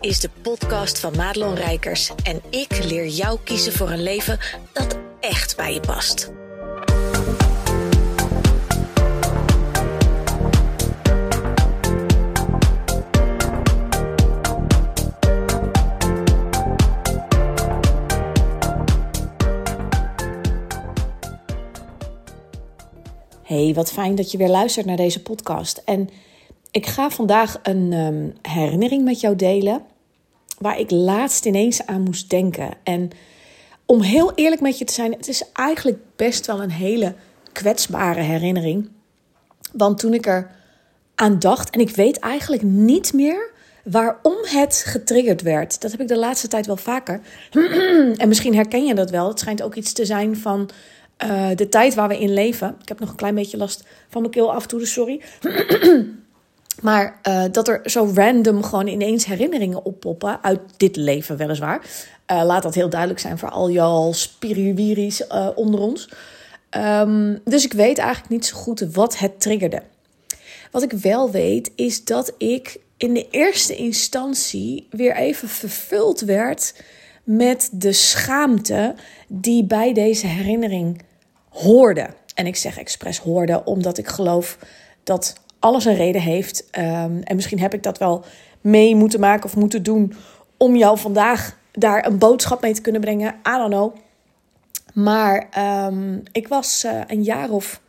is de podcast van Madelon Rijkers en ik leer jou kiezen voor een leven dat echt bij je past. Hey, wat fijn dat je weer luistert naar deze podcast. En ik ga vandaag een ehm, herinnering met jou delen waar ik laatst ineens aan moest denken. En om heel eerlijk met je te zijn, het is eigenlijk best wel een hele kwetsbare herinnering. Want toen ik er aan dacht, en ik weet eigenlijk niet meer waarom het getriggerd werd. Dat heb ik de laatste tijd wel vaker. en misschien herken je dat wel. Het schijnt ook iets te zijn van uh, de tijd waar we in leven. Ik heb nog een klein beetje last van mijn keel af en toe, dus sorry. Maar uh, dat er zo random gewoon ineens herinneringen oppoppen uit dit leven, weliswaar. Uh, laat dat heel duidelijk zijn voor al jouw spiriwiris onder ons. Um, dus ik weet eigenlijk niet zo goed wat het triggerde. Wat ik wel weet is dat ik in de eerste instantie weer even vervuld werd met de schaamte die bij deze herinnering hoorde. En ik zeg expres hoorde, omdat ik geloof dat alles een reden heeft. Um, en misschien heb ik dat wel mee moeten maken of moeten doen om jou vandaag daar een boodschap mee te kunnen brengen. I don't know. Maar um, ik was uh, een jaar of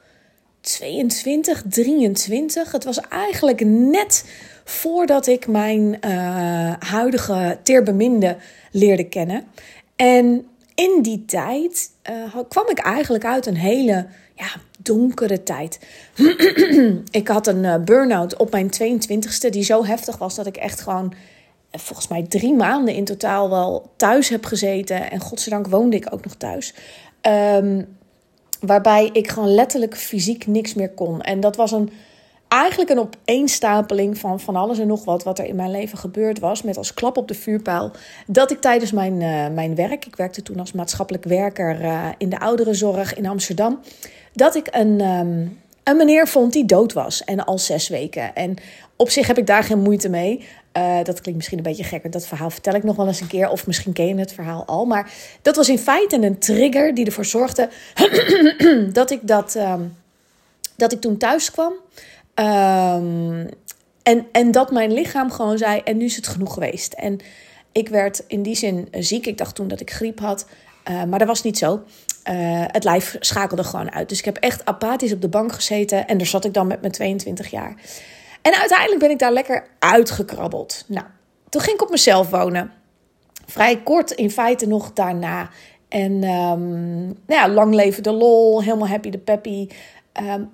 22, 23. Het was eigenlijk net voordat ik mijn uh, huidige teerbeminde leerde kennen. En in die tijd uh, kwam ik eigenlijk uit een hele ja, donkere tijd. ik had een uh, burn-out op mijn 22ste die zo heftig was dat ik echt gewoon eh, volgens mij drie maanden in totaal wel thuis heb gezeten. En godzijdank woonde ik ook nog thuis. Um, waarbij ik gewoon letterlijk fysiek niks meer kon. En dat was een eigenlijk een opeenstapeling van van alles en nog wat wat er in mijn leven gebeurd was. Met als klap op de vuurpijl dat ik tijdens mijn, uh, mijn werk, ik werkte toen als maatschappelijk werker uh, in de ouderenzorg in Amsterdam, dat ik een, um, een meneer vond die dood was en al zes weken. En op zich heb ik daar geen moeite mee. Uh, dat klinkt misschien een beetje gekker. Dat verhaal vertel ik nog wel eens een keer. Of misschien ken je het verhaal al. Maar dat was in feite een trigger die ervoor zorgde dat ik dat, um, dat ik toen thuis kwam. Um, en, en dat mijn lichaam gewoon zei: en nu is het genoeg geweest. En ik werd in die zin ziek. Ik dacht toen dat ik griep had. Uh, maar dat was niet zo. Uh, het lijf schakelde gewoon uit. Dus ik heb echt apathisch op de bank gezeten. En daar zat ik dan met mijn 22 jaar. En uiteindelijk ben ik daar lekker uitgekrabbeld. Nou, toen ging ik op mezelf wonen. Vrij kort in feite nog daarna. En um, nou ja, lang leven de lol, helemaal happy de peppy. Um,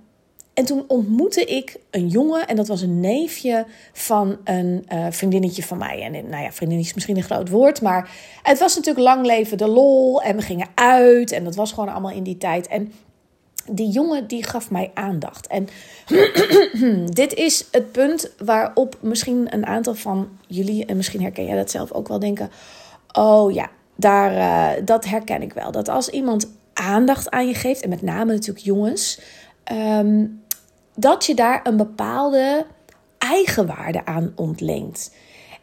en toen ontmoette ik een jongen en dat was een neefje van een uh, vriendinnetje van mij. En nou ja, vriendin is misschien een groot woord, maar het was natuurlijk lang leven de lol en we gingen uit en dat was gewoon allemaal in die tijd. En die jongen die gaf mij aandacht. En dit is het punt waarop misschien een aantal van jullie, en misschien herken jij dat zelf ook wel, denken: Oh ja, daar, uh, dat herken ik wel. Dat als iemand aandacht aan je geeft, en met name natuurlijk jongens. Um, dat je daar een bepaalde eigenwaarde aan ontleent.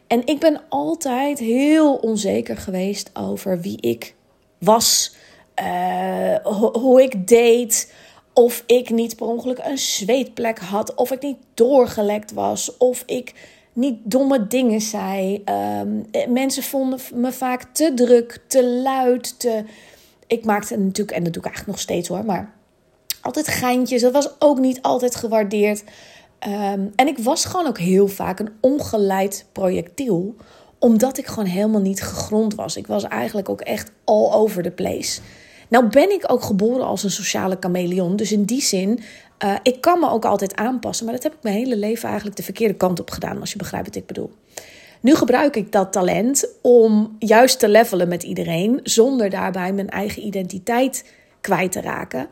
En ik ben altijd heel onzeker geweest over wie ik was, uh, hoe ik deed, of ik niet per ongeluk een zweetplek had, of ik niet doorgelekt was, of ik niet domme dingen zei. Um, mensen vonden me vaak te druk, te luid, te. Ik maakte natuurlijk, en dat doe ik eigenlijk nog steeds hoor, maar altijd geintjes. Dat was ook niet altijd gewaardeerd. Um, en ik was gewoon ook heel vaak een ongeleid projectiel, omdat ik gewoon helemaal niet gegrond was. Ik was eigenlijk ook echt all over the place. Nou ben ik ook geboren als een sociale chameleon, dus in die zin, uh, ik kan me ook altijd aanpassen. Maar dat heb ik mijn hele leven eigenlijk de verkeerde kant op gedaan, als je begrijpt wat ik bedoel. Nu gebruik ik dat talent om juist te levelen met iedereen, zonder daarbij mijn eigen identiteit kwijt te raken.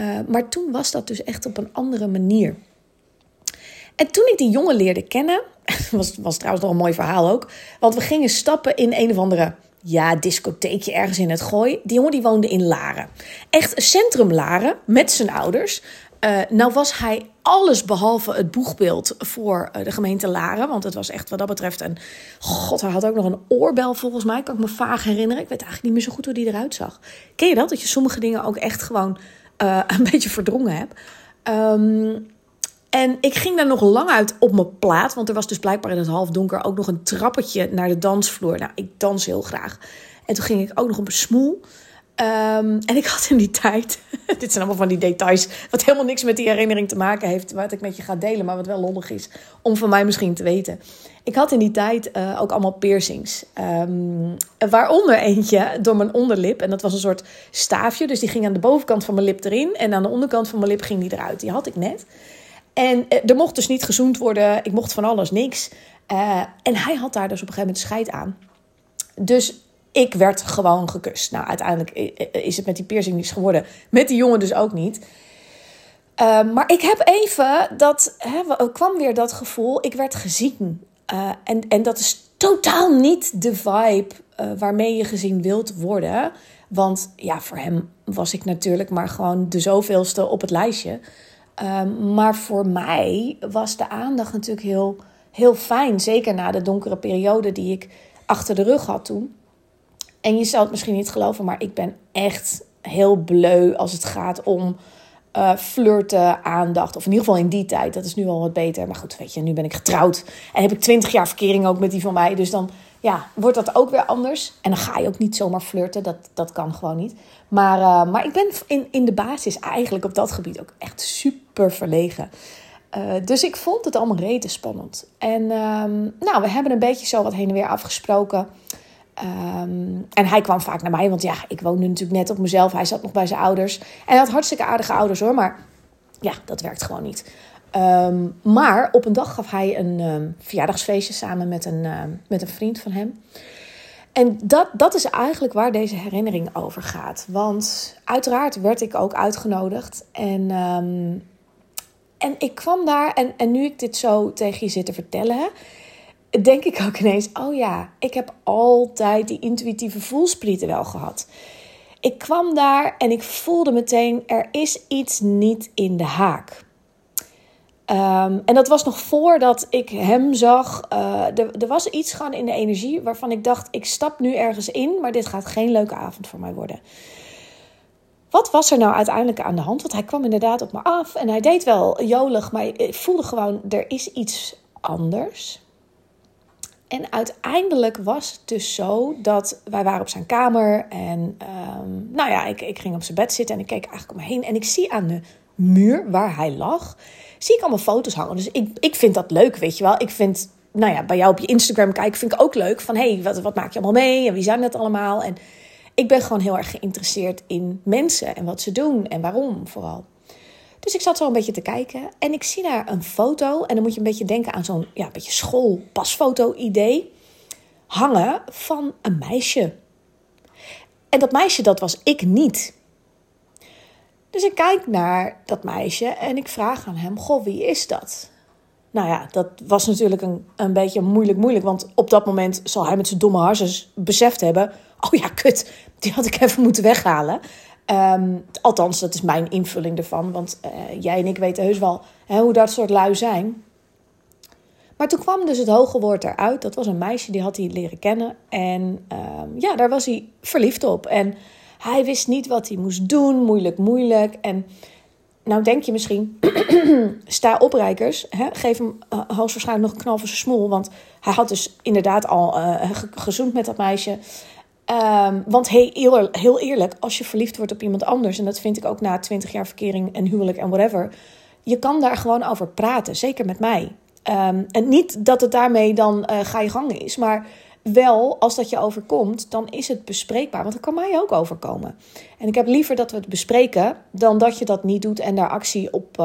Uh, maar toen was dat dus echt op een andere manier. En toen ik die jongen leerde kennen, was, was trouwens nog een mooi verhaal ook. Want we gingen stappen in een of andere ja, discotheekje ergens in het gooi. Die jongen die woonde in Laren. Echt centrum Laren met zijn ouders. Uh, nou was hij alles behalve het boegbeeld voor uh, de gemeente Laren. Want het was echt wat dat betreft een... God, hij had ook nog een oorbel volgens mij. Kan ik me vaag herinneren. Ik weet eigenlijk niet meer zo goed hoe die eruit zag. Ken je dat? Dat je sommige dingen ook echt gewoon uh, een beetje verdrongen hebt. Um, en ik ging daar nog lang uit op mijn plaat. Want er was dus blijkbaar in het halfdonker ook nog een trappetje naar de dansvloer. Nou, ik dans heel graag. En toen ging ik ook nog op een smoel. Um, en ik had in die tijd, dit zijn allemaal van die details, wat helemaal niks met die herinnering te maken heeft, wat ik met je ga delen, maar wat wel lollig is om van mij misschien te weten. Ik had in die tijd uh, ook allemaal piercings. Um, waaronder eentje door mijn onderlip. En dat was een soort staafje. Dus die ging aan de bovenkant van mijn lip erin. En aan de onderkant van mijn lip ging die eruit. Die had ik net. En uh, er mocht dus niet gezoend worden. Ik mocht van alles niks. Uh, en hij had daar dus op een gegeven moment scheid aan. Dus ik werd gewoon gekust. Nou, uiteindelijk is het met die piercing niets geworden. Met die jongen dus ook niet. Uh, maar ik heb even dat, hè, kwam weer dat gevoel, ik werd gezien. Uh, en, en dat is totaal niet de vibe uh, waarmee je gezien wilt worden. Want ja, voor hem was ik natuurlijk maar gewoon de zoveelste op het lijstje. maar voor mij was de aandacht natuurlijk heel, heel fijn. Zeker na de donkere periode die ik achter de rug had toen. En je zou het misschien niet geloven, maar ik ben echt heel bleu als het gaat om uh, flirten, aandacht. Of in ieder geval in die tijd. Dat is nu al wat beter. Maar goed, weet je, nu ben ik getrouwd. En heb ik twintig jaar verkering ook met die van mij. Dus dan ja, wordt dat ook weer anders. En dan ga je ook niet zomaar flirten. Dat, dat kan gewoon niet. Maar, uh, maar ik ben in, in de basis eigenlijk op dat gebied ook echt super verlegen. Uh, dus ik vond het allemaal rete spannend. En um, nou, we hebben een beetje zo wat heen en weer afgesproken. Um, en hij kwam vaak naar mij, want ja, ik woonde natuurlijk net op mezelf. Hij zat nog bij zijn ouders. En hij had hartstikke aardige ouders hoor, maar ja, dat werkt gewoon niet. Um, maar op een dag gaf hij een um, verjaardagsfeestje samen met een, met een vriend van hem. En dat, dat is eigenlijk waar deze herinnering over gaat. Want uiteraard werd ik ook uitgenodigd. En, en ik kwam daar, en, en nu ik dit zo tegen je zit te vertellen denk ik ook ineens: oh ja, ik heb altijd die intuïtieve voelsprieten wel gehad. Ik kwam daar en ik voelde meteen: er is iets niet in de haak. Um, en dat was nog voordat ik hem zag. Er, er, was iets gewoon in de energie waarvan ik dacht: ik stap nu ergens in, maar dit gaat geen leuke avond voor mij worden. Wat was er nou uiteindelijk aan de hand? Want hij kwam inderdaad op me af en hij deed wel jolig, maar ik voelde gewoon: er is iets anders. En uiteindelijk was het dus zo dat wij waren op zijn kamer. En um, nou ja, ik, ik ging op zijn bed zitten en ik keek eigenlijk om me heen. En ik zie aan de muur waar hij lag, zie ik allemaal foto's hangen. Dus ik, ik vind dat leuk, weet je wel. Ik vind, nou ja, bij jou op je Instagram kijken vind ik ook leuk. Van hé, hey, wat, wat maak je allemaal mee en wie zijn dat allemaal? En ik ben gewoon heel erg geïnteresseerd in mensen en wat ze doen en waarom vooral. Dus ik zat zo een beetje te kijken en ik zie daar een foto. En dan moet je een beetje denken aan zo'n ja, beetje schoolpasfoto-idee. Hangen van een meisje. En dat meisje, dat was ik niet. Dus ik kijk naar dat meisje en ik vraag aan hem: Goh, wie is dat? Nou ja, dat was natuurlijk een, een beetje moeilijk, moeilijk. Want op dat moment zal hij met zijn domme harsens beseft hebben: Oh ja, kut, die had ik even moeten weghalen. Um, althans, dat is mijn invulling ervan. Want uh, jij en ik weten heus wel hè, hoe dat soort lui zijn. Maar toen kwam dus het hoge woord eruit. Dat was een meisje, die had hij leren kennen. En um, ja, daar was hij verliefd op. En hij wist niet wat hij moest doen. Moeilijk, moeilijk. En nou denk je misschien, sta oprijkers. Hè? Geef hem uh, hoogstwaarschijnlijk nog een knal voor zijn smoel. Want hij had dus inderdaad al uh, gezoend met dat meisje. Um, want heel, heel eerlijk, als je verliefd wordt op iemand anders, en dat vind ik ook na 20 jaar verkering en huwelijk en whatever, je kan daar gewoon over praten, zeker met mij. Um, en niet dat het daarmee dan uh, ga je gangen is, maar wel als dat je overkomt, dan is het bespreekbaar. Want dat kan mij ook overkomen. En ik heb liever dat we het bespreken dan dat je dat niet doet en daar actie op,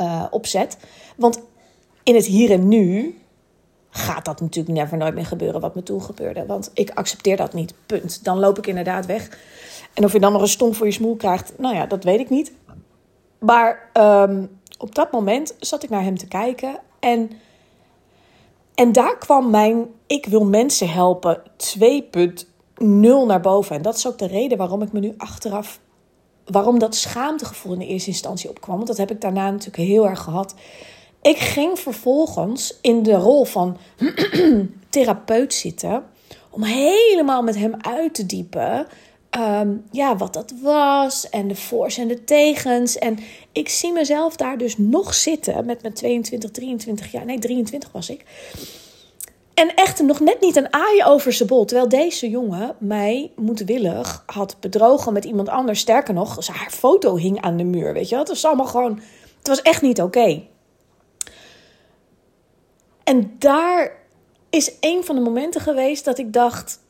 uh, op zet. Want in het hier en nu gaat dat natuurlijk never nooit meer gebeuren wat me toen gebeurde. Want ik accepteer dat niet, punt. Dan loop ik inderdaad weg. En of je dan nog een stomp voor je smoel krijgt, nou ja, dat weet ik niet. Maar um, op dat moment zat ik naar hem te kijken en... En daar kwam mijn ik wil mensen helpen 2.0 naar boven. En dat is ook de reden waarom ik me nu achteraf waarom dat schaamtegevoel in de eerste instantie opkwam. Want dat heb ik daarna natuurlijk heel erg gehad. Ik ging vervolgens in de rol van therapeut zitten. Om helemaal met hem uit te diepen. Ehm, ja, wat dat was. En de voor's en de tegens. En ik zie mezelf daar dus nog zitten met mijn 22, 23 jaar. Nee, 23 was ik. En echt nog net niet een aai over zijn bol. Terwijl deze jongen mij moedwillig had bedrogen met iemand anders. Sterker nog, haar foto hing aan de muur. Weet je? Het was allemaal gewoon. Het was echt niet oké. En daar is een van de momenten geweest dat ik dacht: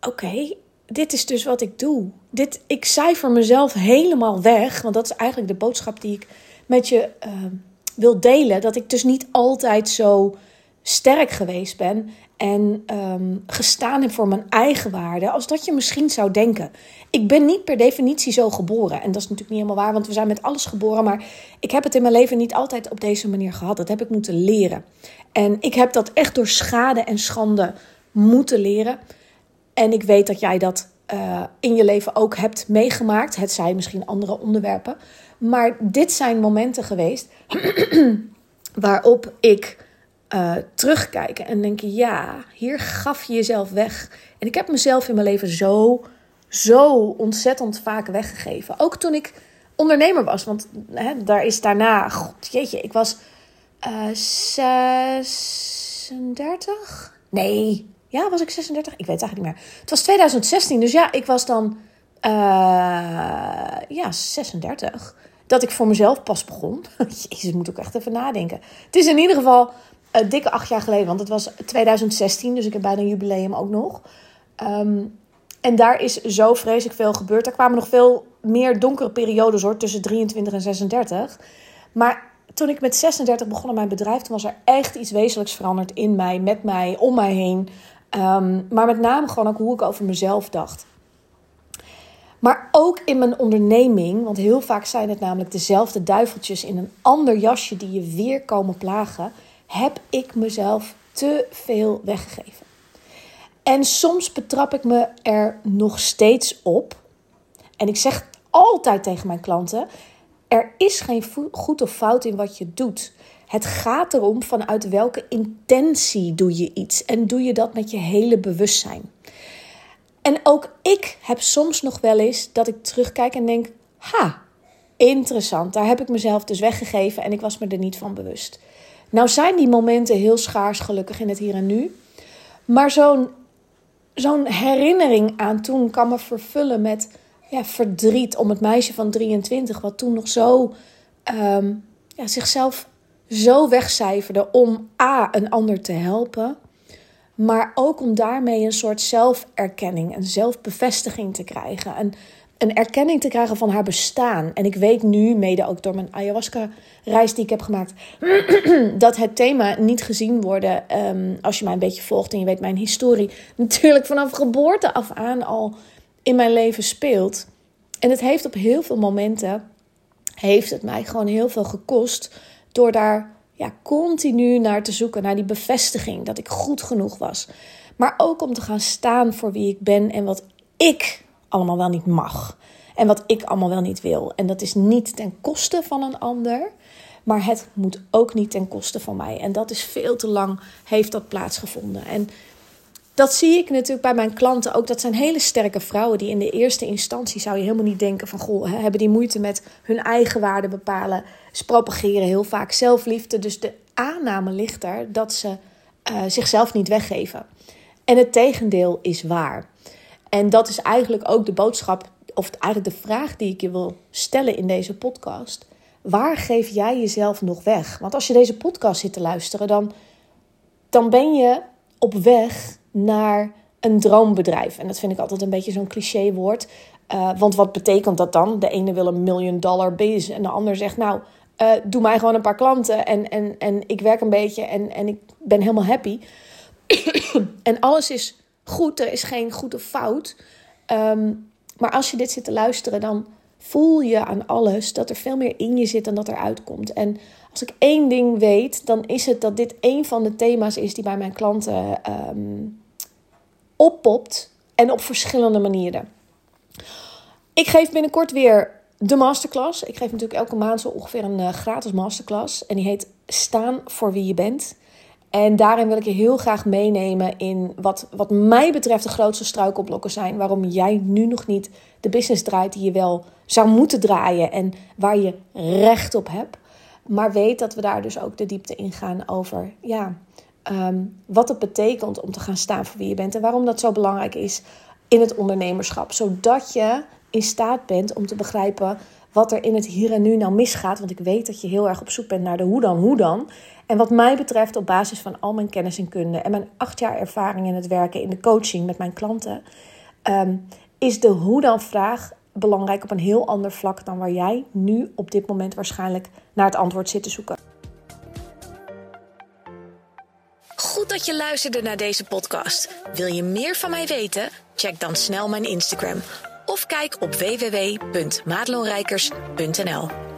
oké, dit is dus wat ik doe. Dit, ik cijfer mezelf helemaal weg. Want dat is eigenlijk de boodschap die ik met je uh, wil delen. Dat ik dus niet altijd zo sterk geweest ben en um, gestaan heb voor mijn eigen waarde, als dat je misschien zou denken. Ik ben niet per definitie zo geboren. En dat is natuurlijk niet helemaal waar, want we zijn met alles geboren. Maar ik heb het in mijn leven niet altijd op deze manier gehad. Dat heb ik moeten leren. En ik heb dat echt door schade en schande moeten leren. En ik weet dat jij dat uh, in je leven ook hebt meegemaakt. Het zijn misschien andere onderwerpen. Maar dit zijn momenten geweest waarop ik uh, terugkijken en denken: ja, hier gaf je jezelf weg. En ik heb mezelf in mijn leven zo, zo ontzettend vaak weggegeven. Ook toen ik ondernemer was, want hè, daar is daarna, god jeetje, ik was uh, eh, 36? Nee, ja, was ik 36? Ik weet het eigenlijk niet meer. Het was 2016, dus ja, ik was dan uh, ja, 36. Dat ik voor mezelf pas begon. Jezus, moet ook echt even nadenken. Het is in ieder geval uh, dikke acht jaar geleden, want het was 2016, dus ik heb bijna een jubileum ook nog. Um, en daar is zo vreselijk veel gebeurd. Er kwamen nog veel meer donkere periodes hoor, tussen 23 en 36. Maar toen ik met 36 begon aan mijn bedrijf, toen was er echt iets wezenlijks veranderd in mij, met mij, om mij heen. Um, maar met name gewoon ook hoe ik over mezelf dacht. Maar ook in mijn onderneming, want heel vaak zijn het namelijk dezelfde duiveltjes in een ander jasje die je weer komen plagen heb ik mezelf te veel weggegeven. En soms betrap ik me er nog steeds op. En ik zeg altijd tegen mijn klanten: er is geen goed of fout in wat je doet. Het gaat erom vanuit welke intentie doe je iets en doe je dat met je hele bewustzijn. En ook ik heb soms nog wel eens dat ik terugkijk en denk: ha, interessant, daar heb ik mezelf dus weggegeven en ik was me er niet van bewust. Nou zijn die momenten heel schaars gelukkig in het hier en nu. Maar zo'n zo'n herinnering aan toen kan me vervullen met ja, verdriet om het meisje van 23, wat toen nog zo um, ja, zichzelf zo wegcijferde om A, een ander te helpen, maar ook om daarmee een soort zelferkenning, een zelfbevestiging te krijgen. En een erkenning te krijgen van haar bestaan. En ik weet nu, mede ook door mijn ayahuasca-reis die ik heb gemaakt, dat het thema niet gezien worden, ehm, als je mij een beetje volgt en je weet mijn historie, natuurlijk vanaf geboorte af aan al in mijn leven speelt. En het heeft op heel veel momenten, heeft het mij gewoon heel veel gekost door daar ja, continu naar te zoeken, naar die bevestiging dat ik goed genoeg was. Maar ook om te gaan staan voor wie ik ben en wat ik allemaal wel niet mag. En wat ik allemaal wel niet wil. En dat is niet ten koste van een ander. Maar het moet ook niet ten koste van mij. En dat is veel te lang heeft dat plaatsgevonden. En dat zie ik natuurlijk bij mijn klanten ook. Dat zijn hele sterke vrouwen die in de eerste instantie zou je helemaal niet denken van goh, hebben die moeite met hun eigen waarde bepalen. Ze propageren heel vaak zelfliefde. Dus de aanname ligt er dat ze uh, zichzelf niet weggeven. En het tegendeel is waar. En dat is eigenlijk ook de boodschap, of eigenlijk de vraag die ik je wil stellen in deze podcast. Waar geef jij jezelf nog weg? Want als je deze podcast zit te luisteren, dan, dan ben je op weg naar een droombedrijf. En dat vind ik altijd een beetje zo'n cliché woord. Uh, want wat betekent dat dan? De ene wil een miljoen dollar business en de ander zegt, nou, uh, doe mij gewoon een paar klanten en, en, en ik werk een beetje en, en ik ben helemaal happy. en alles is goed, er is geen goed of fout. Ehm, maar als je dit zit te luisteren, dan voel je aan alles dat er veel meer in je zit dan dat er uitkomt. En als ik één ding weet, dan is het dat dit een van de thema's is die bij mijn klanten um, oppopt en op verschillende manieren. Ik geef binnenkort weer de masterclass. Ik geef natuurlijk elke maand zo ongeveer een uh, gratis masterclass. En die heet Staan voor wie je bent. En daarin wil ik je heel graag meenemen in wat, wat mij betreft de grootste struikelblokken zijn. Waarom jij nu nog niet de business draait die je wel zou moeten draaien en waar je recht op hebt. Maar weet dat we daar dus ook de diepte in gaan over ja, ehm, wat het betekent om te gaan staan voor wie je bent. En waarom dat zo belangrijk is in het ondernemerschap. Zodat je in staat bent om te begrijpen wat er in het hier en nu nou misgaat. Want ik weet dat je heel erg op zoek bent naar de hoe dan, hoe dan. En wat mij betreft, op basis van al mijn kennis en kunde en mijn acht jaar ervaring in het werken in de coaching met mijn klanten, ehm, is de hoe dan vraag belangrijk op een heel ander vlak dan waar jij nu op dit moment waarschijnlijk naar het antwoord zit te zoeken. Goed dat je luisterde naar deze podcast. Wil je meer van mij weten? Check dan snel mijn Instagram of kijk op www.maatloonrijkers.nl.